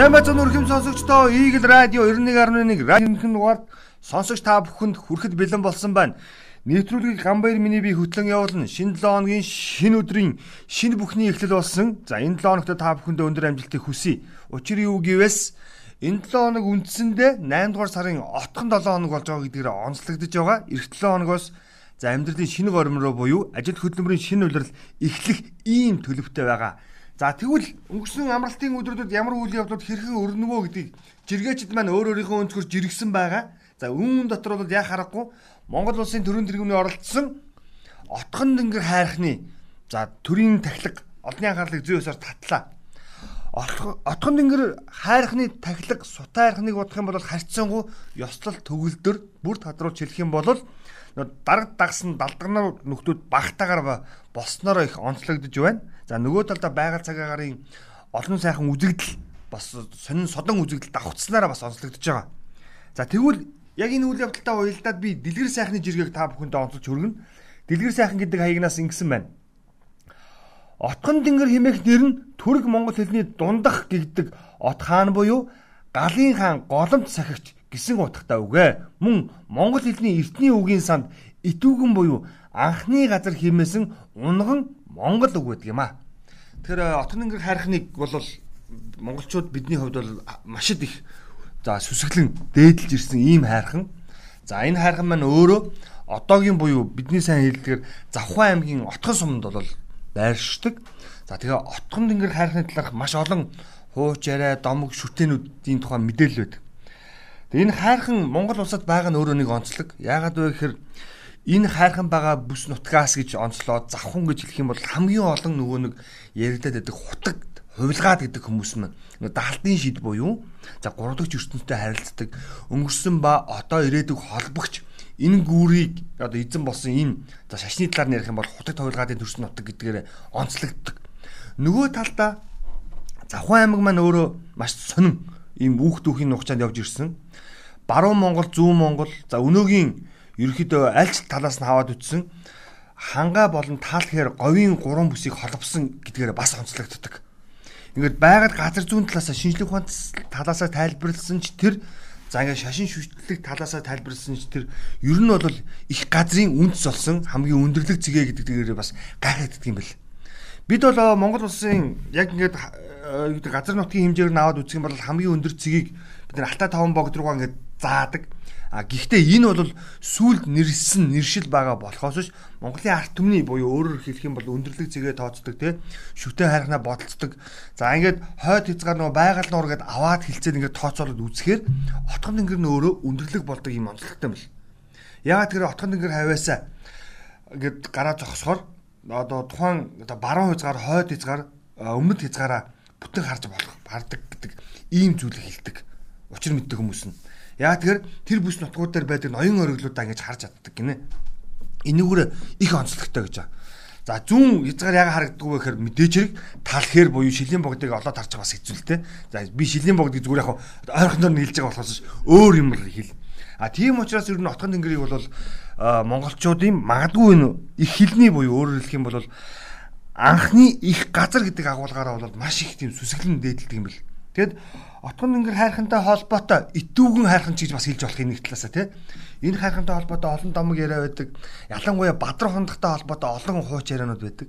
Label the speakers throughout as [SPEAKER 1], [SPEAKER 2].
[SPEAKER 1] Сайн бацхан өрхөм сонсогчдоо Eagle Radio 91.1 радионы дугаард сонсогч та бүхэнд хүрэхэд бэлэн болсон байна. Нэвтрүүлгийг Гамбайр миний би хөтлөн явуулна. Шинэ 7 хоногийн шинэ өдрийн шинэ бүхний эхлэл болсон. За энэ 7 хоногт та бүхэндээ өндөр амжилтыг хүсье. Учир юу гэвээс энэ 7 хоног үндсэндээ 8 дугаар сарын отхон 7 хоног болж байгаа гэдгээр онцлогдож байгаа. Эх 7 хоногоос за амьдралын шинэ гормон руу буюу ажил хөдөлмөрийн шинэ улирал эхлэх ийм төлөвтэй байгаа. За тэгвэл өнгөрсөн амралтын өдрүүдэд ямар үйл явдлууд хэрхэн өрнөвөө гэдгийг жиргээчд маань өөр өөрийнхөө өнцгөр жиргсэн байгаа. За үүн дотор бол яа харахгүй Монгол улсын төрийн тэргүүний оролцсон отхон дэнгэр хайрхны за төрийн тахилга олонний анхаарлыг зүй ёсоор татлаа. Отхон дэнгэр хайрхны тахилга сутай хайрхныг бодох юм бол харьцангуй ёслол төгөлдөр бүр тодруулж хэлэх юм бол дараг дагсан далдганаар нөхдүүд багтаагаар болсноор их онцлогдож байна. За нөгөө талдаа байгаль цагаагаарын олон сайхан үзэгдэл бас сонин содон үзэгдэл давхцснараа бас онцлогдож байгаа. За тэгвэл яг энэ үйл явдалтай уялдаад би дэлгэр сайхны жиргэг та бүхэндээ онцолж хүргэнэ. Дэлгэр сайхан гэдэг хаягнаас ингэсэн байна. Отхон дэнгэр хэмээх нэр нь Түрк Монгол хэлний дундах гэгдэг от хаан буюу Галын хаан голомт сахигч гэсэн утгатай үг ээ. Мөн Монгол хэлний эртний үгийн санд итүүгэн буюу анхны газар хэмээсэн унган Монгол үг гэдэг юм аа. Тэгэхээр отон өнгөр хайрхныг бол монголчууд бидний хувьд бол маш их за сүсгэлэн дээдэлж ирсэн ийм хайрхан. За энэ хайрхан маань өөрөө одоогийн буюу бидний сайн хэлдгээр Завхан аймгийн Отхон суманд бол байршдаг. За тэгээ Отхон дэнгэр хайрхны талаарх маш олон хууч яриа, домог, шүтэнүүдийн тухай мэдээлэл байдаг. Тэгээ энэ хайрхан Монгол улсад байгаа нь өөрөө нэг онцлог. Яагаад вэ гэхээр энэ хайрхан байгаа бүс нутгаас гэж онцлоод завхан гэж хэлэх юм бол хамгийн олон нөгөө нэг яригадад байдаг хутаг хувилгаад гэдэг хүмүүс нь даалтын шид буюу за гуравдагч ертөнцтэй харилцдаг өнгөрсөн ба одоо ирээдүг холбогч энэ гүүрийг одоо эзэн болсон энэ за шашны талаар нь ярих юм бол хутаг хувилгаадын төрсөн нутаг гэдгээр онцлогддог. Нөгөө талдаа Завхан аймаг маань өөрөө маш сонин ийм үүх дүүхийн нухчаанд явж ирсэн. Баруун Монгол, Зүүн Монгол, за өнөөгийн ерөөхдөө аль ч талаас нь хаваад үтсэн хангаа болон таалхээр говийн гурван бүсийг холбосон гэдгээр бас онцлогддог. Ингээд байгаль газар зүүн талаас шинжлэх ухааны талаас тайлбарлсан ч тэр за ингээд шашин шүтлэг талаас тайлбарлсан ч тэр ер нь бол их газрын үндэс болсон хамгийн өндөрлөг зэгээ гэдгээр бас гайхагддаг юм бэл. Бид бол Монгол улсын яг ингээд газар нутгийн хэмжээр нь аваад үзэх юм бол хамгийн өндөр цэгийг бид нар Алтай таван богд руугаа ингээд заадаг А гэхдээ энэ бол сүулт нэрсэн нэршил байгаа болохоос ш Монголын арт түмний буюу өөрөөр хэлэх юм бол өндөрлөг зэгээ тооцдог тий шүтэн хайрхнаа бодолцдог. За ингээд хойд хязгаар нөгөө байгаль нуур гэдээ аваад хилцээд ингээд тооцоолоод үзэхээр отхон дэнгэр нь өөрөө өндөрлөг болдог юм онцлогтой юм л. Яагаад тэр отхон дэнгэр хавьяасаа ингээд гараа зогсохоор одоо тухайн одоо баруун хязгаар хойд хязгаар өмнөд хязгаараа бүтэн харж болох бардаг гэдэг ийм зүйлийг хэлдэг. Учир мэддэг хүмүүс нь Яа тэгэхээр тэр бүс нутгууд дээр байдаг ноён ориглуудаа ингэж харж чаддаг гинэ. Энэгээр их онцлогтой гэж байгаа. За зүүн хязгаар яга харагддаг вэ гэхээр мэдээж хэрэг тал хээр буюу шилийн богдыг олоод харчих бас хэцүүлтэй. За би шилийн богдыг зүгээр яг ойрхоноор нь хэлж байгаа болохоос өөр юм хэл. А тийм учраас ер нь отхон тэнгэрийг бол монголчуудын магадгүй энэ их хилний буюу өөрөөр хэлэх юм бол анхны их газар гэдэг агуулгаараа бол маш их тийм сүсгэлэн дээдэлдэг юм бэл. Тэгэд отгон өнгөр хайрхантай холбоотой итүүгэн хайрхан ч гэж бас хэлж болох нэг талаасаа тий. Энэ хайрхантай холбоотой олон домог яриа байдаг. Ялангуяа Бадрах хондогтой холбоотой олон хууч ярианууд байдаг.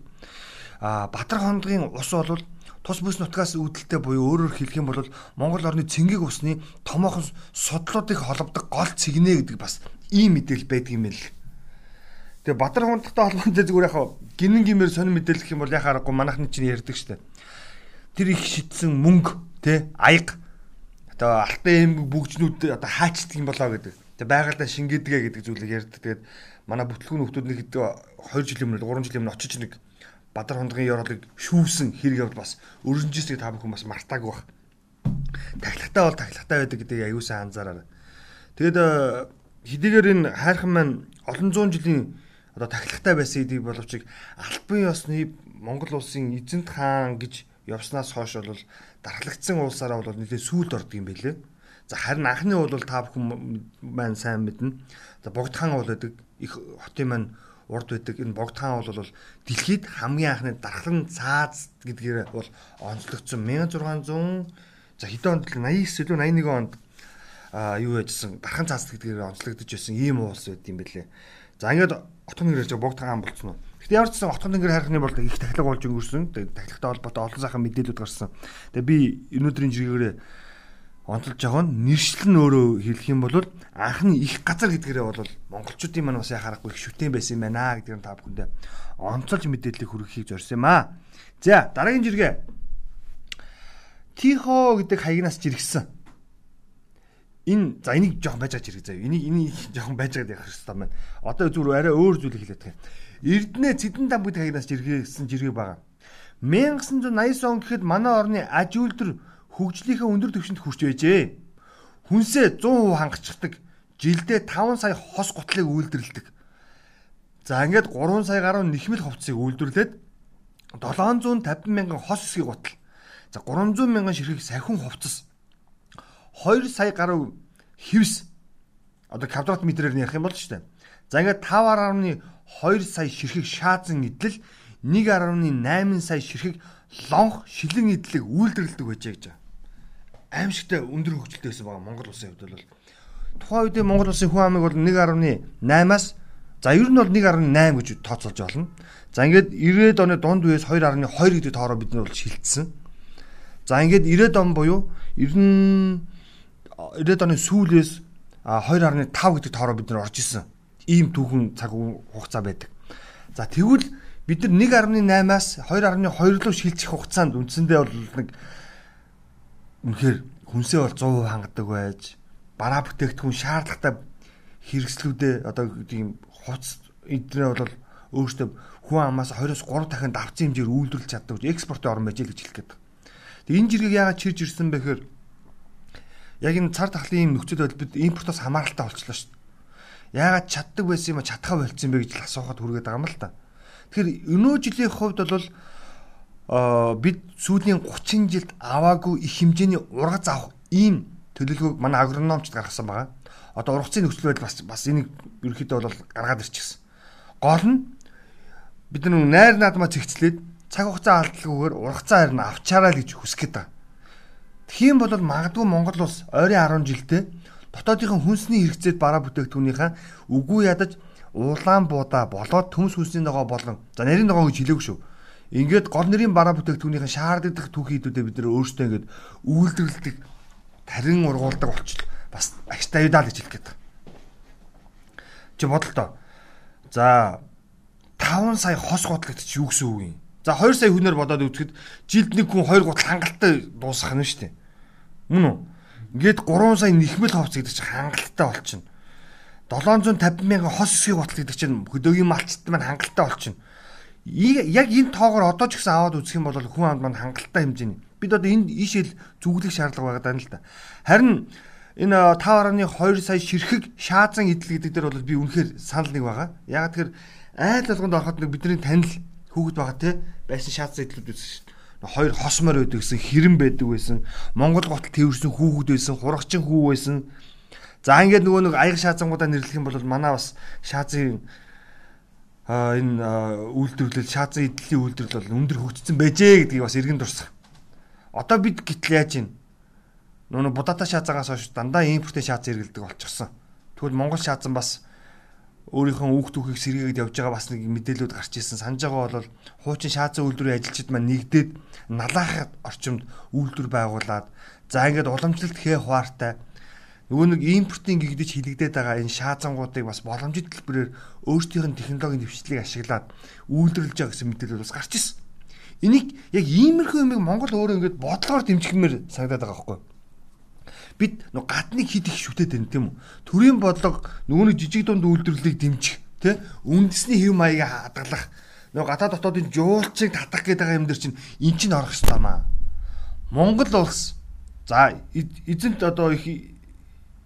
[SPEAKER 1] А Бадрах хондгийн ус бол тус бүс нутгаас үүдэлтэй буюу өөрөөр хэлэх юм бол Монгол орны цэнгэг усны томоохон судлуудыг холбодог гол цэгнэ гэдэг бас ийм мэдээлэл байдаг юм л. Тэгээ Бадрах хондогтой холбоотой зүгээр яг гинэн гимээр сонир мэдээлэх юм бол яхаа аргагүй манайхны чинь ярьдаг штэ. Тэр их шидсэн мөнгө тэ аяг одоо алтай юм бүгжнүүд одоо хаачдаг юм болоо гэдэг. Тэгээ байгальдаа шингээдгээ гэдэг зүйлийг ярьдаг. Тэгээд манай бүтлгүүн хүмүүс нэг 2 жилийн өмнө 3 жилийн өмнө очиж нэг Бадар хондгийн ёроолыг шүүвсэн хэрэг явд бас өрнжисийг та бүхэн бас мартаагүй баг. Тахлагтай бол тахлагтай байдаг гэдэг аюулсан анзаараа. Тэгэд э, хэдийгээр энэ хайрхан маань олон зуун жилийн одоо тахлагтай байсан гэдгийг боловч албан ёсны Монгол улсын эзэнт хаан гэж явснаас хойш бол дархлагдсан улсаараа бол нэлээд сүүлд ордог юм байлээ. За харин анхны бол та бүхэн маань сайн мэднэ. За богдхан бол гэдэг их хотын маань урд байдаг энэ богдхан бол дэлхийд хамгийн анхны дархлан цааз гэдгээр бол онцлогдсон 1600 За хэдэн онд 89 илүү 81 онд а юу яжсэн дархан цаас гэдгээр онцлогдож байсан ийм уулс байд юм бэлээ. За ингээд отхон нэр ярьж богд хаан болцсон уу. Гэтэ ямар ч гэсэн отхон нэр харихны бол их тахлаг болж өнгөрсөн. Тэгээд тахлагтай холбоотой олон сайхан мэдээлүүд гарсан. Тэгээд би өнөөдрийн жиргээр онцолж байгаа нь нэршил нь өөрөө хэлэх юм бол анхны их газар гэдгээрээ бол монголчуудын маань бас яхаарахгүй их шүтэн байсан юм байна гэдгээр та бүхэндээ онцолж мэдээллийг хүргэхийг зорьсон юм аа. За дараагийн жиргээ. Тихо гэдэг хаягнаас жиргсэн энэ за энийг жоохон байж байгаа хэрэг заяа. Энийг энийг жоохон байж байгаа явах хэрэгтэй байна. Одоо зүгээр арай өөр зүйлийг хэлээд байгаа. Эрдэнэ Цэдэн дам гэдэг хагнаас жиргээсэн жиргээ байгаа. 1989 он гэхэд манай орны аж үйлдвэр хөгжлийнхээ өндөр түвшинд хүрч байжээ. Хүнсээ 100% хангацдаг. Жилдээ 5 сая хос гутлыг үйлдвэрлэдэг. За ингээд 3 сая гаруй нэхмэл хувцсыг үйлдвэрлээд 750 мянган хос эсгийг гутал. За 300 мянган ширхэг сахиун хувцас 2 сая гаруй хевс одоо квадрат метрээр ярих юм бол шүү дээ. За ингээд 5.2 сая ширхэг шаазан идэл 1.8 сая ширхэг лонх шилэн идлэг үйлдвэрлэдэг байжээ гэж. Аимшигтай өндөр хөгжилтэй байсан байгаа Монгол улсын хувьд бол тухайн үед Монгол улсын хүн амыг бол 1.8-аас за ер нь бол 1.8 гэж тооцоолж байна. За ингээд 90-ад оны дунд үеэс 2.2 гэдэг тоороо бид нар бол шилжсэн. За ингээд 90-ад он буюу 90 90-ад оны сүүлээс 2.5 гэдэг тоороо бид нар орж исэн. Ийм түүхэн цаг хугацаа байдаг. За тэгвэл бид нар 1.8-аас 2.2 руу шилжих хугацаанд үндсэндээ бол нэг үнэхээр хүнсээ бол 100% хангадаг байж бараа бүтээгдэхүүн шаардлагатай хэрэгслүүдээ одоо тийм хувц эднээ бол өөртөө хүн амаас 20-оос 3 дахин давцсан хэмжээр үйлдвэрлэж чаддаг гэж экспортын орн байж л гэж хэлэх гээд. Тэг энэ жиргэг яагаад чирж ирсэн бэхээр яг энэ цар тахлын нөхцөл байдал бид импортоос хамааралтай болчихлоо шүү дээ. Яагаад чаддаг байсан юм а чадхаа болцсон бэ гэж асуухад хүргээд байгаа юм л та. Тэгэхээр өнөө жилийн хувьд бол а бид сүүлийн 30 жилд аваагүй их хэмжээний ургац авах ийм төлөвлөгөөг манай агрономчд гаргасан байгаа. Одоо ургацын нөхцөл байдал бас бас энийг ерөөхдөө бол гаргаад ирчихсэн. Гол нь бид нар найр наадмаа цэгцлээд цаг хугацаа алдалгүйгээр ургацаа харин авчаарай гэж хүсэж байгаа. Тийм бол магадгүй Монгол улс ойрын 10 жилдээ дотоодынхон хүнсний хэрэгцээд бараа бүтээгдэхүүнийхээ үгүй ядаж улаан буудаа болоод төмс хүнсний ногоо болон за нарийн ногоо гэж хэлээгүй шүү. Ингээд гол нэрийн бараа бүтээгдэхүүнийхээ шаарддаг түүхийдүүдээ бид нөр өөрсдөө ингээд үйлдвэрлэдэг тарин ургуулдаг болчихлоо. Бас агштай юудаа л гэж хэлэх гээд. Чи бодолтой. За 5 сая хос готлогт чи юу гэсэн үг юм? За 2 сая хүнээр бодоод үзэхэд жилд нэг хүн 2 гутал хангалттай дуусгах нь шүү дээ. Мөн үү? Ингээд 3 сая нэхмэл ховц гэдэг чинь хангалттай болчихно. 750 мянган хос эсгийг батал гэдэг чинь хөдөөгийн малчт маань хангалттай болчихно. Яг энэ тоогоор одоо ч гэсэн аваад үзэх юм бол хүн амд маань хангалттай хэмжээний. Бид одоо энэ ишэл зүглэх шаардлага байгаа даа л да. Харин энэ 5.2 сая ширхэг шаазан идэл гэдэг дээр бол би үнэхээр санал нэг байгаа. Яг тэгэхээр айл болгонд ороход бидний танил хүүхэд байгаа те байсан шаазан идлүүд үзсэн шүү дээ хоёр хосмор байдаг гэсэн хэрэм байдаг байсан. Монгол готл тэрсэн хүүхэд байсан, хурагчин хүү байсан. За ингээд нөгөө нэг аяг шаазангуудаа нэрлэх юм бол манай бас шаазын а энэ үйлдвэрлэл шаазын эдлийн үйлдвэрлэл бол өндөр хөгжсөн байжээ гэдгийг бас иргэн дурсах. Одоо бид гítл яаж юм? Нөгөө будаатай шаазаагаас хойш дандаа импортын шааз хэрэгэлдэг болчихсон. Тэгвэл Монгол шаазан бас өөрийнхөө үүх түүхийг сэргээгээд явж байгаа бас нэг мэдээлүүд гарч ирсэн. Санаж байгаа бол хуучин шаазан үйлдвэрийн ажилчид маань нэгдээд налаахад орчимд үйлдвэр байгуулад за ингээд уламжлалт хээ хуваартай нөгөө нэг импортын гигдэж хилэгдээд байгаа энэ шаазангуудыг бас боломжит төлбөрөөр өөрсдийнх нь технологийн дэвшлийг ашиглаад үйлдвэрлэж байгаа гэсэн мэдээлэл бас гарч ирсэн. Энийг яг иймэрхүү юмыг Монгол өөрөө ингээд бодлогоор дэмжихмээр санагдаад байгаа байхгүй юу? Бид нөө гадныг хид их шүтээд байна тийм үү. Төрийн бодлого нөгөө жижиг дунд үйлдвэрлэлийг дэмжих тий үндэсний хэв маягийг хадгалах нөгөө гадаа дотоодын жуулчийг татах гэдэг юм дэр чинь эн чинь орох ёстой маа. Монгол улс за эзэнт одоо их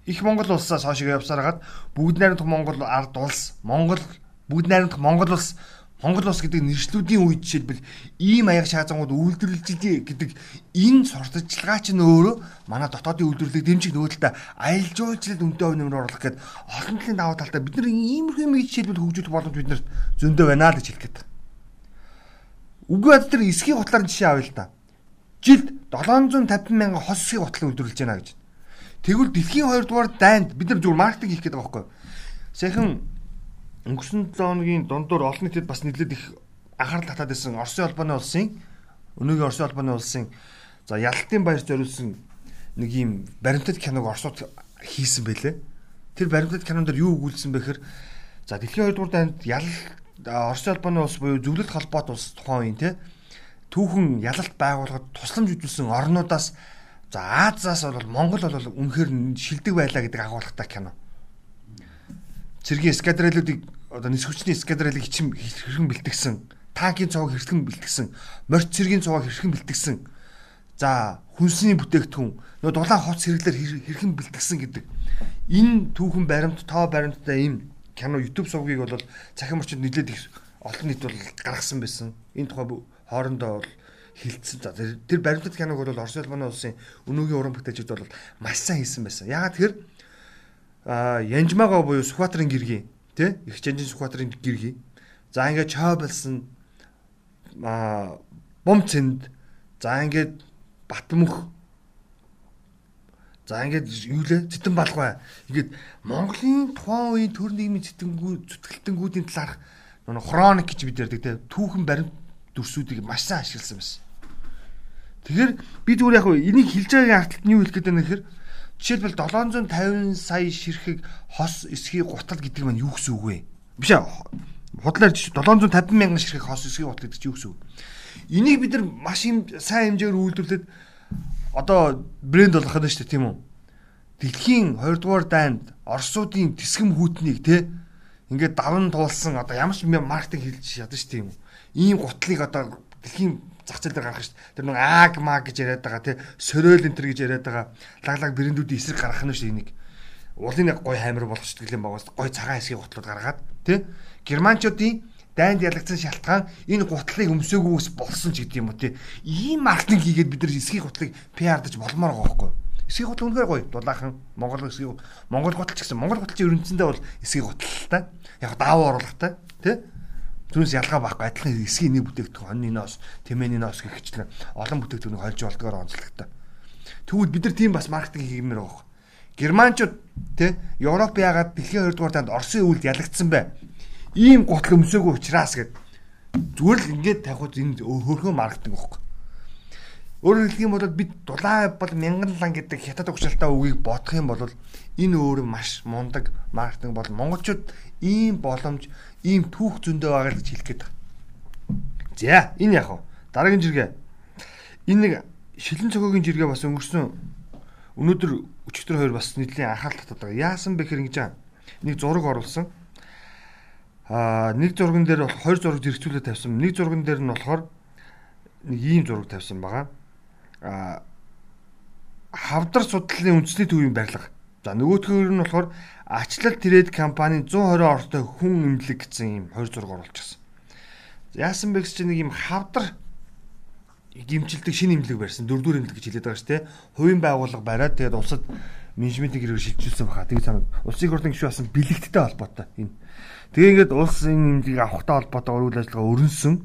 [SPEAKER 1] их Монгол улсаас хойш явсаар хагаад бүгд найрамдах Монгол ард улс Монгол бүгд найрамдах Монгол улс Монгол улс гэдэг нэршлүүдийн үед жишээлбэл ийм аяг шаазангууд үйлдвэрлэж гэдэг энэ сурталчилгаа чинь өөрөө манай дотоодын үйлдвэрлэлийг дэмжих нөөдөлтөд аялал жуулчлалд үнэтэй хувь нэмэр оруулах гэдэг олон талын даваа талтай бид нар иймэрхүү юм жишээлбэл хөгжүүлэх боломж биднэрт зөндөө байна л гэж хэлэх гээд. Үгүй бод тэр эсхийн хутлаар жишээ авъя л да. жилд 750 мянган хос эсхийг готлон үйлдвэрлэж байна гэж. Тэгвэл дэлхийн 2 дугаар дайнд бид нар зүгээр маркетинг хийх гэдэг байгаа байхгүй. Сайхан өнгөрсөн 7 хоногийн дундуур олон нийтэд бас нэлээд их анхаарал татаад байсан Оросын холбооны улсын өнөөгийн Оросын холбооны улсын за ялалтын баяр зориулсан нэг юм баримтат киног Оросууд хийсэн байлээ. Тэр баримтат кинонд юу өгүүлсэн бэ гэхээр за дэлхийн 2 дугаар дайнд ял Оросын холбооны улс буюу зөвлөлт холбоот улс тухайн үеийн те түүхэн ялалт байгуулахад тусламж үзүүлсэн орнуудаас за Азаас бол Монгол бол үнэхээр шилдэг байлаа гэдэг агуулгатай кино. Цэргийн эскадрилуудыг одоо нисгүчний эскадрилыг хичим хэрхэн бэлтгэсэн, танкийн цовог хэрхэн бэлтгэсэн, морь цэргийн цовог хэрхэн бэлтгэсэн. За хүнсний бүтээгдэхүүн нөө дулаан хоц хэрэглэр хэрхэн бэлтгэсэн гэдэг. Энэ түүхэн баримт тоо баримттай ийм кино YouTube сувгийг бол цахим орчинд нэлээд их олон нийт бол гаргасан байсан. Энэ тухай хоорондоо бол хилцсэн. За тэр баримтат киног бол Орос улманы улсын өнөөгийн уран бүтээлчид бол маш сайн хийсэн байсан. Яагаад тэгэхээр а Янжмагаа буюу Сүхбаатарын гэргийн тий их жанжин Сүхбаатарын гэргийн за ингээд Чоблсон а Бомцэнд за ингээд Батмөх. За ингээд юу лээ? Цэтэн балгай. Ингээд Монголын тухайн үеийн төр нийгмийн цэтэнгүү зүтгэлтэнгүүдийн талаарх нэг хроник гэж бид ярьдаг те түүхэн баримт дүрсүүдийг маш сайн ашигласан байсан. Тэгэхээр би зүгээр яг энийг хэлж байгаагийн арталт нь юу хэлэх гээд байна гэхээр жишээлбэл 750 сая ширхэг хос эсхийг гутал гэдэг маань юу гэсэн үг вэ? Биш ээ. Худлаар 750 мянган ширхэг хос эсхийг гутал гэдэг чинь юу гэсэн үг? Энийг бид нар маш юм сайн хэмжээгээр үйлдвэрлээд одоо брэнд болгох нь шүү дээ тийм үү? Дэлхийн 2 дугаар дайнд Оросуудын тэсгэм хүүтнийг те ингээд даван туулсан одоо ямар ч маркетинг хийж чадсан шүү дээ юм. Ийм гутлыг одоо дэлхийн зах зээл дээр гаргах шүү дээ. Тэр нэг аг маг гэж яриад байгаа те сөрөөл энтер гэж яриад байгаа лаглаг брэндүүдийн эсрэг гаргах нь шүү энийг. Уулын нэг гой хаймар болгох шүү дээ багаас гой цагаан хэсгийг гутлууд гаргаад те германчуудын дайнд ялагдсан шалтгаан энэ гутлыг өмсөөгөөс болсон ч гэдэг юм уу тий. Ийм маркетинг хийгээд бид нар эсхийг гутлыг PR-даж болмоор байгаа байхгүй. Эсхийг гутал үнэхээр гоё. Дулаахан Монгол эсхийг Монгол гутал ч гэсэн Монгол гуталчин ерөнцөндөө бол эсхийг гутал та. Яг даавар оруулахтай тий. Түүнээс ялгаа байхгүй адилхан эсхийн нэг бүтээгдэхүүн хоньны ноос, тэмээний ноос гэх мэтлэн олон бүтээгдэхүүнийг холж болдгоор онцлогтой. Тэгвэл бид нар тийм бас маркетинг хиймээр байгаа. Германчууд тий Европ яагаад дэлхийн 2 дугаар танд Оросын үйлд ялагдсан бэ? ийм гутал өмсөөгүй учраас гэд зүгээр л ингээд тавихад энэ хөрхөө маркетинг байхгүй. Өөрөөр хэлэх юм бол бид дулаан бол мянган лан гэдэг хятад угшаалтаа үгийг бодох юм бол энэ өөр маш мундаг маркетинг бол монголчууд ийм боломж, ийм түүх зөндөө байгаа гэж хэлэх гээд байна. За, энэ яг уу дараагийн жиргээ. Энэ нэг шилэн цогогийн жиргээ бас өнгөрсөн өнөөдөр өчигдөр хоёр бас нэлийн анхаарал татаад байгаа. Яасан бэ гэхээр ингэж нэг зураг оруулсан Аа нэг зурган дээр бол хоёр зураг зэрэгцүүлээд тавьсан. Нэг зурган дээр нь болохоор нэг ийм зураг тавьсан байгаа. Хавдар судлалын үндэсний төвийн барилга. За нөгөөтгөр нь болохоор ачлал трейд компанийн 120 ортой хүн имлэг гэсэн хоёр зураг оруулчихсан. Яасан бэ гэж чинь нэг ийм хавдар гимчилдэг шинэ имлэг барьсан. Дөрвдүгээр имлэг гэж хэлээд байгаа шүү дээ. Хувийн байгууллага бариад тэгээд улсад менежментийн гэрээр шилжүүлсэн баха. Тэгээд санаа улсын хурлын гишүүн асан бэлэгттэй холбоотой энэ Тэгээ ингээд улсын нэмлэгийг авахтай холбоотой үйл ажиллагаа өрнсөн.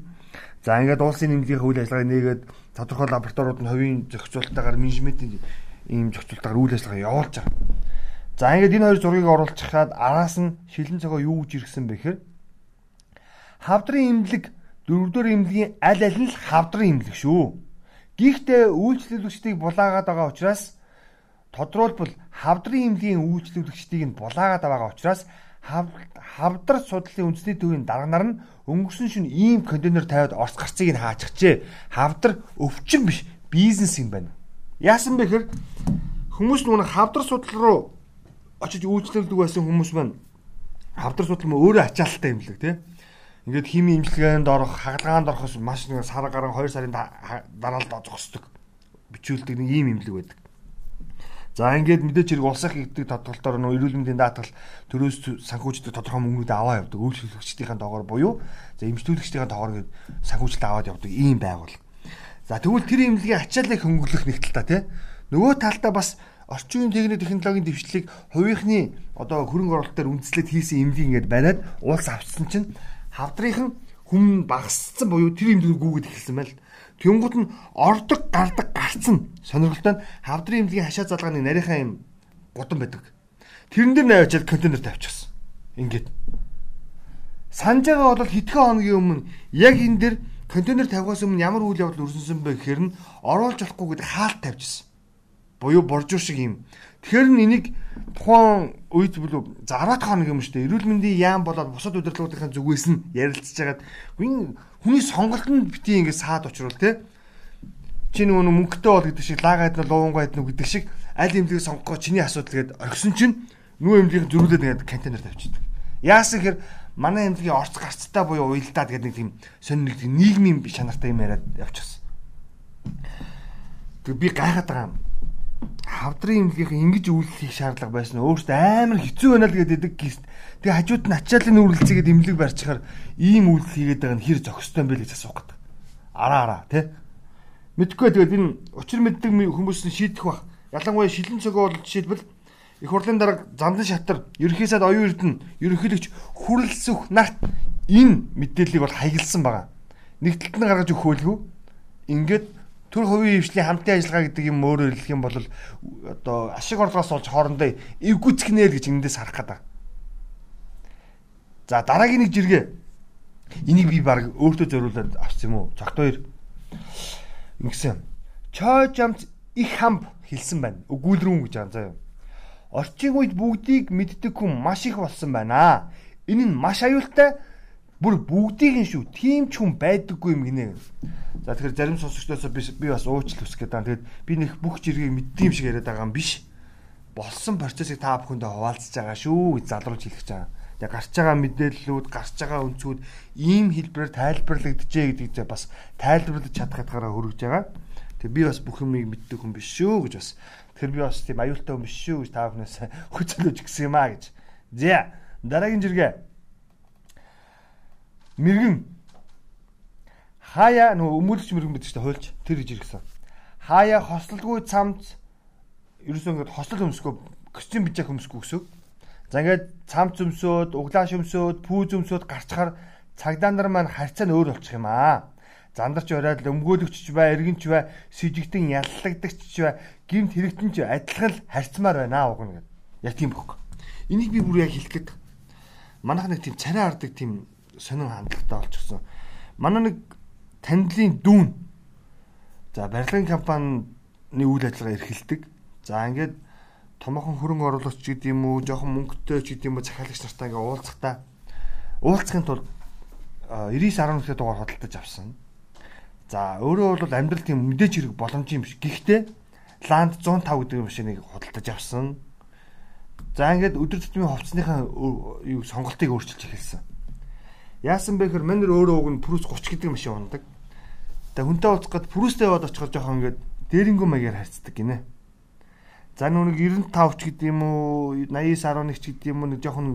[SPEAKER 1] За ингээд улсын нэмлэгийн үйл ажиллагааг нээгээд тодорхой лабораториуд нь хувийн зохицуулалтаагаар менежментийн ийм зохицуулалтаагаар үйл ажиллагаа явуулж байгаа. За ингээд энэ хоёр зургийг оруулчихад араас нь шилэн цогоо юу гэж иргсэн бэ гэхээр хавдрын имлэг дөрөвдөр имлэгийн аль аль нь л хавдрын имлэг шүү. Гэхдээ үйлчлүүлэгчдийг булаагаад байгаа учраас тодруулбал хавдрын имлэгийн үйлчлүүлэгчдийг нь булаагаад байгаа учраас хавдар судлалын үндэсний төвийн дарганаар нь өнгөрсөн шин ийм контейнер тавиад Орос гарцыг нь хаачихжээ. Хавдар өвчин биш бизнес юм байна. Яасан бэ хэр хүмүүс нүг хавдар судлал руу очиж үйлчлүүлдэг байсан хүмүүс маань хавдар судлал мөн өөрөө ачаалттай юм лэг тий. Ингээд хими имчилгээнд орох, хагалгаанд орохоос маш нэг сар гарan 2 сарын дараалд зогсдог. Бичүүлдэг нэг ийм имлэг байдаг. За ингээд мэдээч хэрэг улсах гэдэг тодголтоор нөө эрүүл мэндийн даатгал төрөөс санхүүждэг тодорхой мөнгнүүд аваа явдаг. Үйлчлүүлэгчдийн тоогоор буюу за эмчтүүлэгчдийн тоогоор санхүүжилт аваад явдаг ийм байгуул. За тэгвэл тэр имлэгийн ачааллыг хөнгөлөх нэг тал та тий. Нөгөө талдаа бас орчин үеийн техник технологийн дэвшлиг хувийнхны одоо хөрөнгө оруулалт дээр үндэслээд хийсэн имлэг ингээд бариад уулс авчсан чинь хавдрынхан хүм багассан буюу тэр имлэг гүгээд эхэлсэн байл. Тэнгууд нь ордог гардаг гарцсан сонирхолтой нь хавдрын имлэгийн хашаа залгааны нарийнхаа юм гудам байдаг. Тэрэн дээр наваачаад контейнер тавьчихсан. Ингээд. Санаж байгаа бол хэдхэн хоногийн өмнө яг энэ дээр контейнер тавихаас өмнө ямар үйл явдал өрсөнсөн бэ гэхээр нь оруулж болохгүй гэдэг хаалт тавьчихсан. Буюу боржуур шиг юм. Тэгэхээр нь энийг тухайн үед бүлүү за 10 хоног юм шүү дээ. Эрүүл мэндийн яам болоод бусад удирдлагуудын зүгээс нь ярилцж хагаад энэ хүний сонголт нь бити ингэ саад учруул те. Чи нөгөө мөнгөтэй бол гэдэг шиг лагаад нь луунгаа идэх гэдэг шиг аль эмнэлгийг сонгохоо чиний асуудал гээд орхисон чинь нөгөө эмнэлгийг зөрүүлээд ингээд контейнер тавьчихдаг. Яасан гэхээр манай эмнэлгийн орц гарцтай буюу уялдаад гэдэг нэг тийм сонир нэг нийгмийн шанартай юм яриад явчихсан. Тэг би гайхаад байгаа юм хавдрын имлэгийнхэн ингэж үйлчлэх шаардлага байсан өөртөө амар хэцүү байна л гэдэг гист. Тэгээ хажууд нь ачааллын үргэлцээгээд имлэг барьчихаар ийм үйлдэл хийгээд байгаа нь хэр зохистой юм бэ гэж асуух гэдэг. Араа араа тий. Мэдхгүй тэгээд энэ учир мэддэг хүмүүс нь шийдэх бах. Ялангуяа шилэн цогоо бол жишээлбэл их хурлын дарга замдан шатар ерөнхий сайд оюун эрдэнэ ерөнхийлөгч хүрлсөх нарт энэ мэдээллийг бол хаягдсан байгаа. Нэг талд нь гаргаж өгөх хөлгөө ингээд төр хувийн хвшлийн хамтын ажиллагаа гэдэг юм өөрөөр хэлэх юм бол одоо ашиг орлогоос болж хоорондоо эвгүцгнэ л гэж эндээс харах гэдэг. За дараагийн нэг жиргээ. Энийг би баг өөртөө зориулаад авсан юм уу? Цогт хоёр. Ингэсэн. Чой жамц их хамб хэлсэн байна. Өгүүлрүүн гэж байгаа заяа. Орчин үед бүгдийг мэддэг хүн маш их болсон байна. Энэ нь маш аюултай бүр бүгдийг нь шүү. Тим ч хүн байдаггүй юм гинэ. За тэгэхээр зарим сонсогчдоос би би бас уучлал хүсэх гэдэг. Тэгээд би нэг бүх жиргийг мэддэг юм шиг яриад байгаа юм биш. Болсон процессыг та бүхэндээ хуваалцаж байгаа шүү гэж залруулж хэлэх гэж байгаа. Тэгээ гарч байгаа мэдээллүүд, гарч байгаа өнцгүүд ийм хэлбэрээр тайлбарлагджээ гэдгийг бас тайлбарлаж чадах хэтгаараа хөргөж байгаа. Тэгээ би бас бүх юмыг мэддэг хүн биш шүү гэж бас тэр би бас тийм аюултай хүн биш шүү гэж та бүхнээс хүчилж гисэн юм а гэж. За дараагийн жиргээ мэрэгэн хаяа нөгөө өмүүлэгч мэрэгэн байдаг шүү дээ хуйлч тэр гэж иргсэн. Хаяа хослолгүй цамц ерөөсөө ингээд хослол өмсгөө костюм bijak өмсгөө гэсэн. За ингээд цамц өмсөөд, углааш өмсөөд, пүүз өмсөөд гарчхаар цагдаа нар маань харьцаа нь өөр болчих юм аа. Зандарч ороод өмгөөлөгч бай, эргэнч бай, сэжигтэн яллагдагч бай, гимт хэрэгтэн ч адилхан л харьцмаар байна аа угна гэд. Яг тийм бохоо. Энийг би бүр яг хэлэх гээд манайх нэг тийм царай хардаг тийм сонин хандлагатай болчихсон. Манай нэг танилын дүүн за барилгын компанийн үйл ажиллагаа эрхэлдэг. За ингээд томоохон хөрөнгө оруулагч гэдэг юм уу, жоохон мөнгөтэй ч гэдэг юм уу захиалагч нартай ингээд уулзахтаа уулзахын тулд 99.11 дугаар худалдаж авсан. За өөрөө бол амьдрал тийм мэдээж хэрэг боломж юм биш. Гэхдээ Ланд 105 гэдэг машиныг худалдаж авсан. За ингээд өдөр тутмын хувцсныхаа юу сонголтыг өөрчилж эхэлсэн. Яасан бэ гэхээр манер өөрөө уг нь Прус 30 гэдэг машин ундаг. Тэгээ хүнтэй уулзах гээд Прустэй яваад очихоор жоохон ингээд дээрингүү маягаар харьцдаг гинэ. За нүг 95 ч гэдэг юм уу 89.11 ч гэдэг юм уу нэг жоохон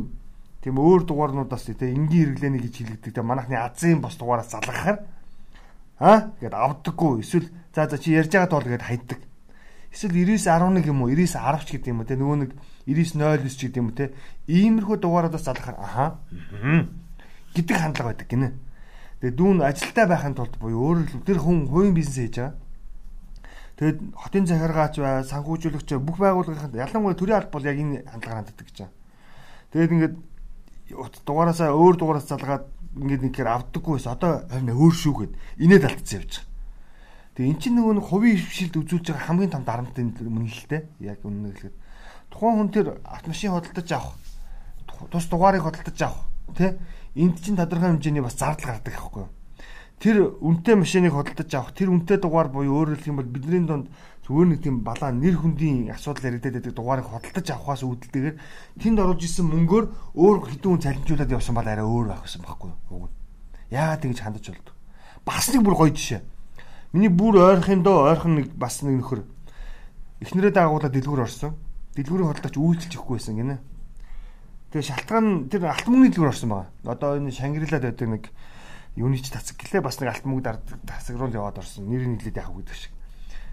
[SPEAKER 1] тийм өөр дугаарнуудаас тийм энгийн хэрэглээний гэж хэлэгдэг. Тэгээ манайхны азийн бос дугаараас залгахаар аа гээд авдаггүй. Эсвэл за за чи ярьж байгаа тоол гээд хайдаг. Эсвэл 99.11 юм уу 99.10 ч юм уу те нөгөө нэг 99.09 ч юм уу те иймэрхүү дугаараас залгахаар аха гэдэг хандлага байдаг гинэ. Тэгээ дүүн ажилтаа байхын тулд буюу өөрөөр хэлбэл тэр хүн хувийн бизнес хийж байгаа. Тэгээд хотын захиргаач бай, санхүүжүүлэгч бүх байгууллагын ялангуяа төрийн алба бол яг энэ хандлагаар ханддаг гэж байна. Тэгээд ингээд дугаараасаа өөр дугаараас залгаад ингээд нэгхээр авдаггүй байсан. Одоо харин өөр шүү гэд инээд алдсан явж байгаа. Тэгээ эн чинь нөгөө нэг хувийн хвшилд үзүүлж байгаа хамгийн том дарамт энэ мөн л дээ. Яг үнэн хэлэхэд тухайн хүн тэр автомашин худалдаж авах, тус дугаарыг худалдаж авах, тий энд чинь тодорхой хэмжээний бас зардал гардаг байхгүй юу? Тэр үнэтэй машиныг худалдаж авах, тэр үнэтэй дугаар буюу өөрөөр хэлэх юм бол бидний донд зүгээр нэг тийм балаа нэр хүндийн асуудал яригдаад байдаг дугаарыг худалдаж авахаас үүдэлтэйгээр тэнд оруулж исэн мөнгөөр өөр хэдэн хүн цалинжуулаад явсан бол арай өөр байх гэсэн байхгүй юу? Яагаад ингэж хандаж болдог? Бас нэг бүр гоё жишээ. Миний бүр ойрхон доо ойрхон нэг бас нэг нөхөр эхнэрээ даагуулаад дэлгүүр орсон. Дэлгүүрийн худалдаач үйлчлж өгөхгүй байсан гинэ Тэгээ шалтгаан тэр алт мөнгөний дэлгүүр орсон байгаа. Одоо энэ Шангрилад байдаг нэг юуны ч тасаг гэлээ бас нэг алт мөнгө дардаг тасаг руу яваад орсон. Нэр нь нэлээд яах гэдэг шиг.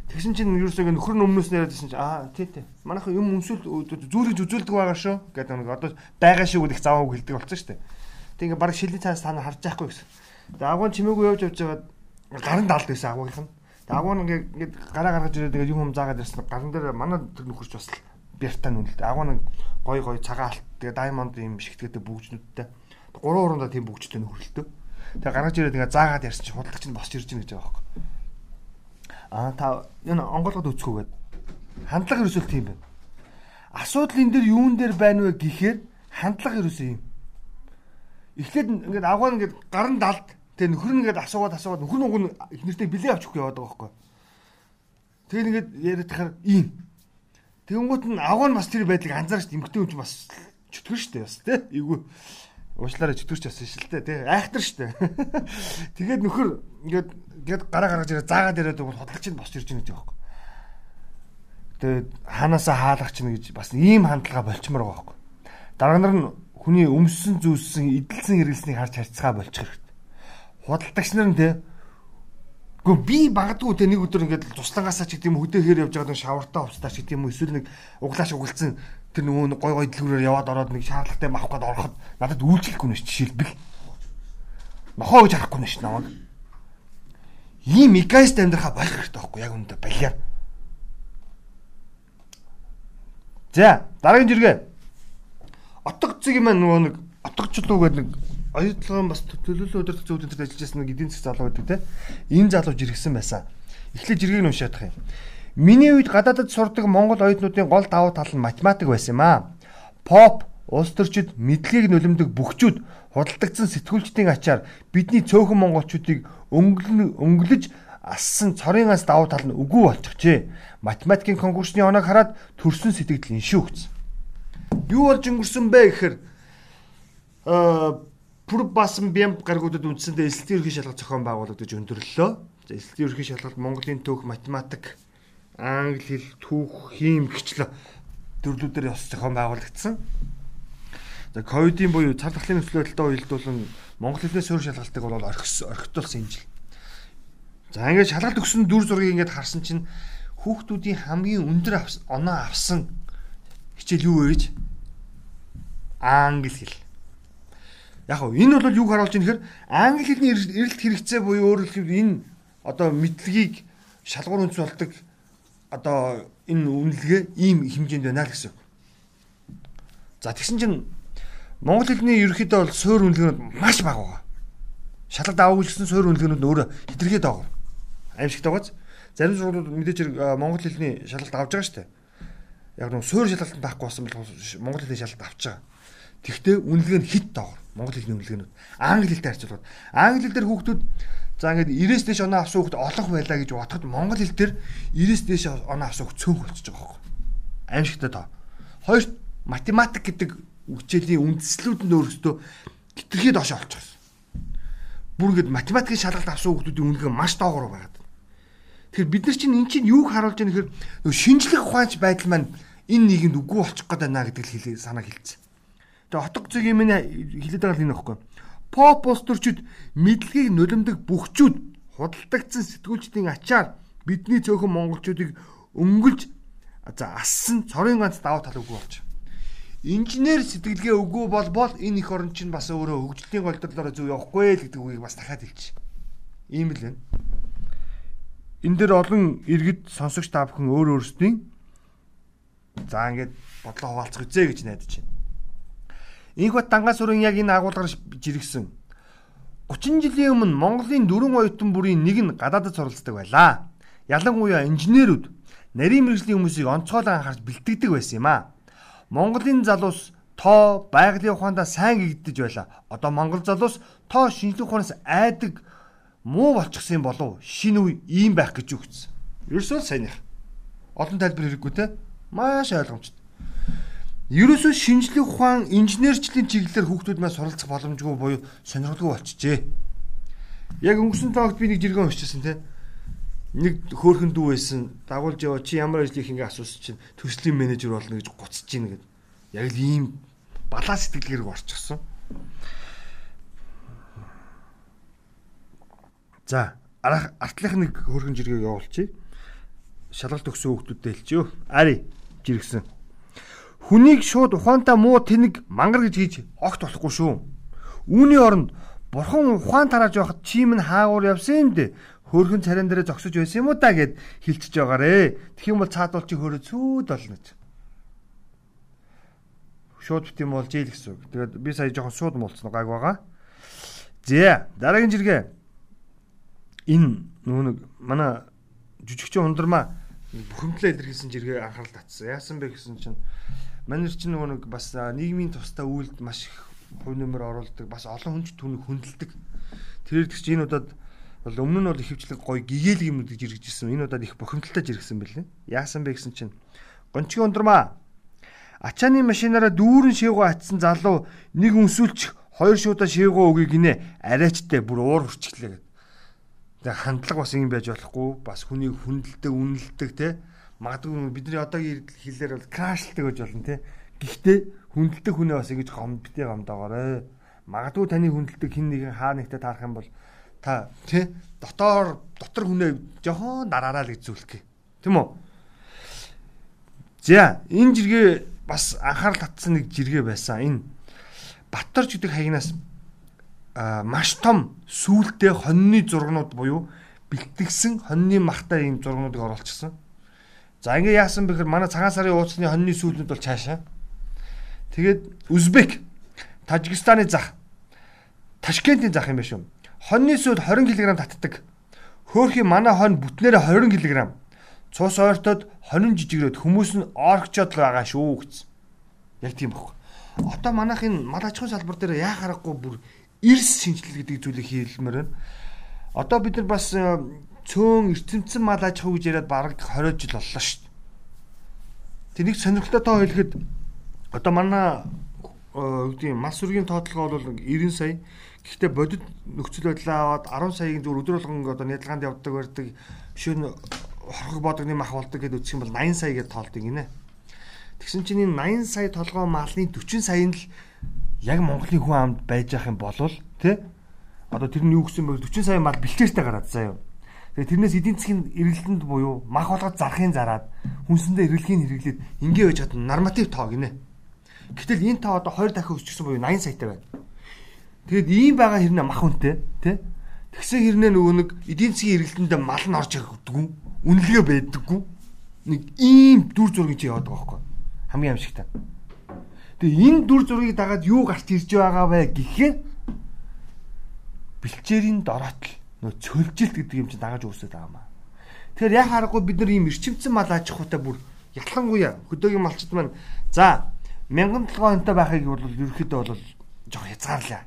[SPEAKER 1] Тэгсэн чинь ерөөсөө нөхөр нь өмнөөс нь яриадсэн чинь аа тий тий. Манайхан юм өмсөл зүрийг зүзүүлдэг байгаа шүү гэдэг нэг одоо байгаа шүү гэдэг заваа хэлдэг болсон шүү дээ. Тэг ингээ баг шилийн цаас та нар харж байхгүй гэсэн. Тэгээ агуун чимээгүй явж явж байгаад гарын далд байсан агуугийнх нь. Тэгээ агуу нэг ингээд гараа гаргаж ирээд ингээд юм юм заагаад ирсэн. Гарын дээр манай тэр нөхөрч бас бяртаа нүлдэ. Агуу нэг гой гой цагаан алт тэгээ даймонд юм шигтгэдэг бүгжнүүдтэй. Гурван урандаа тийм бүгжтэй нөхөрлөлтөө. Тэгээ гаргаж ирээд ингээд заагаад ярьсан чинь худалдагч нь босч ирж байна гэж байгаа байхгүй. Аа та энэ онголгод өцгөөгээд хандлага ерөөсөө тийм байна. Асуудал энэ дээр юун дээр байна вэ гэхээр хандлага ерөөсөө юм. Эхлээд ингээд агуу ингээд гарын далд Тэгээ нөхөр нь ингээд асуугаад асуугаад нөхөр нь уг нь их нэртэй билээ авч өгөх яваад байгаа байхгүй. Тэгээ ингээд яриад тахаар ийм. Тэнгуут нь агуу нь бас тэр байдлыг анзаарч эмгтэй хүн ч бас чөтгөр штэ бас тий. Эйгүү уушлаараа чөтгөрч бас шилтэй тий. Айхтар штэ. Тэгээд нөхөр ингээд ингээд гараа гаргаж ирээ заагаад ирээд бол хотлогч нь босч ирж байгаа байхгүй. Тэгээд ханаасаа хаалгах чинь гэж бас ийм хандлага болчмоор байгаа байхгүй. Дарга нар нь хүний өмссөн зүйлсэн эдэлсэн хэрэглэснийг харж харьцгаа болчих хэрэгтэй худалдагч нар нь те Гэхдээ би багдгүй те нэг өдөр ингээд туслангаасаа ч гэдэм хөдөөхээр явж байгаа нэг шавартаа хувцтаа ч гэдэм эсвэл нэг углааш угалцсан тэр нөгөө гой гой дэлгүүрээр яваад ороод нэг шаардлагатай авах гээд ороход надад үйлчлэхгүй нэш жишээлбэл нохоо гэж харахгүй нэш намайг ийм эгоист амьдрахаа болох хэрэгтэй байхгүй яг үүндээ балиар За дараагийн жиргээ отго цэг юм нөгөө нэг отгочлуу гэдэг нэг оюутлогын бас төлөөлөл удирдах зөвлөлтөд ажиллаж байсан нэг эдийн засгийн залуу байдаг те. Энэ залуу жиргсэн байсан. Эхлээд жиргэгийг уншаад тах юм. Миний үед гадаадд сурдаг монгол оюутнуудын гол давуу тал нь математик байсан юм аа. Поп, улс төрчид мэдлэгийг нөлөмдөг бүхчүүд худалдагдсан сэтгүүлчдийн ачаар бидний цөөхөн монголчуудыг өнгөлөж ассан цорын ас давуу тал нь үгүй болчихжээ. Математикийн конкурсны оног хараад төрсөн сэтгэл нь шүүгц. Юу болж өнгөрсөн бэ гэхээр аа бүр басан бям гаргуудад үндсэндээ эсэлтийн ерхий шалгалт зохион байгуулагдаж өндөрлөлөө. За эсэлтийн ерхий шалгалт Монголын төөх математик, англи хэл, түүх, хим гिचлээ төрлүүдээр ёс зохион байгуулагдсан. За ковидын буюу цар тахлын нөхцөлөлтөд уялдуулан монгол хэлний суурь шалгалтыг бол орхитуулсан юм жил. За ингээд шалгалт өгсөн дүр зургийг ингээд харсан чинь хүүхдүүдийн хамгийн өндөр оноо авсан хичээл юу вэ гэж англи хэл яг хөө энэ бол юг харуулж байгаа нөхөр англи хэлний эрэлт хэрэгцээ буюу өөрөөр хэлбэл энэ одоо мэдлэгийг шалгуур үндэс болдог одоо энэ үнэлгээ ийм хэмжээнд байна л гэсэн. За тэгсэн чинь монгол хэлний ерөнхийдөө бол суур үнэлгээнүүд маш бага байгаа. Шалгалт авах гэсэн суур үнэлгээнүүд өөрөө хэтэрхий дагав. Аимшигтай байгааз зарим сургуулиуд мэдээж монгол хэлний шалгалт авч байгаа шүү дээ. Яг нэг суур шалгалт байхгүй болсон бол монгол хэлний шалгалт авч байгаа. Тэгвэл үнэлгээ нь хит доогор. Монгол хэлний үнэлгээнүүд. Англи хэлтэй харьцуулбал англи хэл дээр хүүхдүүд за ингээд 90-с дээш оноо авсан хүүхд олох байлаа гэж бодоход монгол хэл дээр 90-с дээш оноо авсан хүүхд цөөн болчихж байгаа хөөе. Аимшигтай тоо. Хоёр математик гэдэг үгчээлийн үндслүүд нь өөрсдөө хитрхий доош олчихсон. Бүр ингээд математикийн шалгалт авсан хүүхдүүдийн үнэлгээ маш доогуур байгаад. Тэгэхээр бид нар чинь эн чинь юуг харуулж байгаа нөхөр шинжлэх ухаанч байдал маань энэ нийгэмд үгүй болчих гээд байна гэдэг л санаа хэлсэн. Тэгээ хотго зэг юм хэлээд байгаа л энэ баггүй. Поп постэрчүүд мэдлэгийг нулимдаг бүхчүүд худалдагдсан сэтгүүлчдийн ачаар бидний цөөхөн монголчуудыг өнгөлж за ассан цорын ганц даваа тал үгүй болж. Инженер сэтгэлгээ үгүй бол бол энэ их орн чинь бас өөрөө хөгжлийн голдрлоор зөв явахгүй л гэдэг үгийг бас дахиад хэлчих. Ийм л байна. Энэ дээр олон иргэд сонсогч та бүхэн өөр өөрсдийн за ингээд бодлоо хуваалцах үзье гэж найдаж байна. Инх бат дангаас өрөн яг энэ агуулгаар жиргсэн. 30 жилийн өмнө Монголын дөрвөн оюутан бүрийн нэг нь гадаадд суралцдаг байлаа. Ялангуяа инженерүүд нарийн мэрэгжлийн хүмүүсийг онцгойлон анхаарч бэлтгэдэг байсан юм аа. Монголын залуус тоо байгалийн ухаандаа сайн гэгдэж байлаа. Одоо монгол залуус тоо шинжлэх ухаанаас айдаг муу болчихсон болов шинэ үе ийм байх гэж үгцсэн. Ерөөсөө сайных. Олон тайлбар хэрэггүй те. Маш ойлгомжтой. Ерөөсөө шинжлэх ухаан, инженерчлийн чиглэлээр хүүхдүүд маань суралцах боломжгүй буюу сонирхолгүй болчихжээ. Яг өнгөрсөн таагт би нэг жиргэн уншижсэн те. Нэг хөөхөн дүү байсан. Дагуулж яваа чи ямар ажил их ингээ асуусан чинь төслийн менежер болно гэж гуцж ийн гэд. Яг л ийм балаа сэтгэлгээр орчихсон. За, артлах нэг хөөрхөн жиргээ явуулчих. Шалгалт өгсөн хүүхдүүдэд хэлчихё. Ари жиргсэн. Хүнийг шууд ухаантай муу тэнэг мангар гэж хийж огт болохгүй шүү. Үүний оронд бурхан ухаан тарааж байхад чим нь хаагуур явсан юм дээ. хөөрхөн царин дээр зогсож байсан юм уу та гэд хилчиж байгаарэ. Тэгэх юм бол цаадуул чи хөөрөө цүүд болно гэж. Шууд бит юм бол жийл гэсэн үг. Тэгээд би сая жоохон шууд муулцсан гайг байгаа. За дараагийн жиргээ. Энэ нүүн манай жүжигчин ундрмаа бүхэмдлээ илэрхийлсэн жиргээ анхаарал татсан. Яасан бэ гэсэн чинь манер чинь нөгөө нэг бас нийгмийн тусдаа үйлд маш их хувь нэмэр оруулдаг. Бас олон хүн ч түүнийг хүндэлдэг. Тэр их чинь энэ удаад бол өмнө нь бол ихэвчлэн гоё гэгээлэг юм гэж иргэжсэн. Энэ удаад их бохимдолтой жиргсэн байлээ. Яасан бэ гэсэн чинь гончгийн ундрмаа ачааны машинаараа дүүрэн шийгөө атсан залуу нэг өнсүүлчих хоёр шуудаа шийгөө өгье гинэ. Арайчтай бүр уур хурцглээ гэдэг. Тэгээ хандлага бас юм байж болохгүй. Бас хүнийг хүндэлдэг, үнэлдэг те магадгүй бидний одоогийн хэлээр бол крашлдаг гэж болно те. Гэхдээ хүндэлдэг хүнээ бас ингэж гомдтой гомдоогоорой. Магадгүй таны хүндэлдэг хин нэгэн хаа нэгтээ таарах юм бол та тий дотоор дотор хүнээ жохон дараараа л гэж зүйлэх гээ. Тэм үү? За энэ жиргээ бас анхаарал татсан нэг жиргээ байсан. Энэ Батторч гэдэг хаягнаас а маш том сүултээ хоньны зургнууд буюу бэлтгэсэн хоньны махтай ийм зургнуудыг оруулчихсан. За ингээ яасан бэхээр манай цагаан сарын ууцны хоньны сүүлнүүд бол цаашаа. Тэгээд Узбек, Тажикстаны зах, Ташкентийн зах юм байна шүү. Хоньны сүүл 20 кг татдаг. Хөөхий манай хонь бүтнээрээ 20 кг. Цус ойртоод хонин жижигрээд хүмүүс нь оргчод л байгаа шүү гэсэн. Яг тийм баг. Одоо манайхын мал аж ахуйн салбар дээр яа харахгүй бүр эрс шинжилэл гэдэг зүйлийг хийлмээр байна. Одоо бид нар бас цөөн эртэмцэн мал аж ахуй гэж яриад бараг 20 жил боллоо шүү дээ. Тэг нэг сонирхолтой тоо хэлэхэд одоо манай үгдийн мас сүргийн тоотлого бол 90 сая. Гэхдээ бодит нөхцөл байдлаа аваад 10 саягийн зөв өдөр болгон одоо нядлаганд явдаг барьдаг шөнө хорхог бодогны мах болдог гэдээ үсэх юм бол 80 сая гэж тоолдог гинэ. Тэгсэн чинь энэ 80 сая толгой малны 40 сая нь л яг Монголын хүн амд байж ах юм болвол тий одоо тэр нь юу гэсэн бэ 40 сая мал бэлчээртэй гараад заяа Тэгээ тэрнээс эдийн засгийн эргэлтэнд буюу мах болгоод зарахын зараад хүнсэндээ эргэлгийн хэрэглээд ингээ байж чадна норматив тоо гинэ. Гэтэл энэ тоо одоо 20 дахин өсчихсөн буюу 80 саятай байна. Тэгэд ийм байгаа хэрнээ мах үнэтэй тий. Тэгсэн хэрнээ нөгөө нэг эдийн засгийн эргэлтэндээ мал нь орж ирдэггүй. Үнэлгээ байдаггүй. Нэг ийм дүр зургийг чи яваад байгаа байхгүй. Хамгийн амжигтай. Тэгээ энэ дүр зургийг дагаад юу гарч ирж байгаа вэ гэхээр бэлчээрийн дороотл нөө цөлжилт гэдэг юм чинь дагаж үүсээд байгаа маа. Тэгэхээр яг харахгүй бид нар ийм эрчимцэн мал аж ахуйтай бүр ялангуяа хөдөөгийн малчд маань за 1700 хонтой байхыг бол ерөөхдөө бол жоох хязгаарлаа.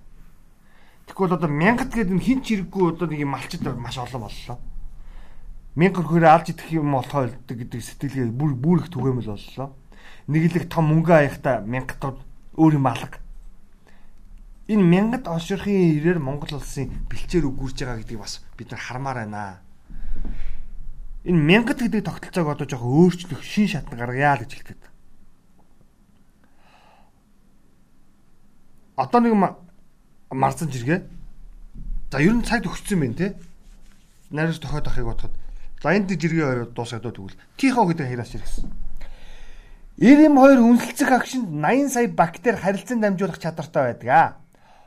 [SPEAKER 1] Тэгвэл одоо 1000 гэдэг нь хин ч хэрэггүй одоо нэг малчд маш олон боллоо. 1000 хөрөөр алж идэх юм болохоо үлддэг гэдэг сэтгэлгээ бүр бүр их түгээмэл боллоо. Нэг л их том мөнгө аяхта 1000 тод өөр юм алга энэ мянгад олширхын ирээр Монгол улсын бэлчээр үгүүрж байгаа гэдгийг бас бид нар хармаар байна. Энэ мянгад гэдэг тогтолцоог одоо жоох өөрчлөх шин шатны гаргая л гэж хэлдэг. Одоо нэг марцсан жиргээ. За ер нь цаг төгссөн байна те. Найрс тохиод ахыг бодоход. За энд жиргээ дуусгаад тэгвэл тихо гэдэг хайраас ирсэн. 92 үнэлцэх агшинд 80 сая бактери харилцан дамжуулах чадвартай байдаг аа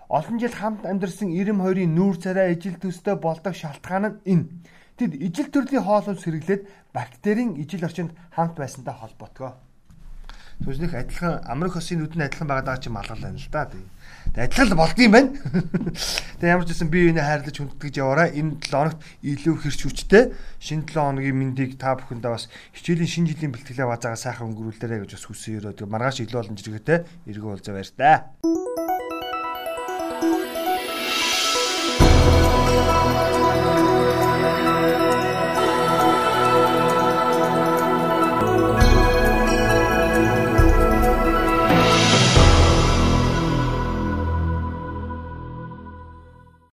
[SPEAKER 1] олон жил хамт амьдарсан 92-ын нүүр царай ижил төстэй болдог шалтгаан нь энэ. Тэд ижил төрлийн хоолой сэргэлээд бактерийн ижил орчинд хамт байсантай холбоотгоо. Түнснийх адилхан Америк хосын нүдэн адилхан байгаад чи малгал байна л да. Тэгээ адилхан л болдгийм байна. Тэгээ ямар ч гэсэн би энэ хайрлаж хүндэтгэж яваарай. Энэ 7 хоногт илүү хэрч хүчтэй шинэ 7 хоногийн мэндийг та бүхэндээ бас хичээлийн шинэ жилийн бэлтгэлээ базаагаа сайхан өнгөрүүлээрэй гэж бас хүсэн өрөө. Тэгээ маргааш илүү олон жиргэтэй эргүү уулзаа баяр та. Thank you.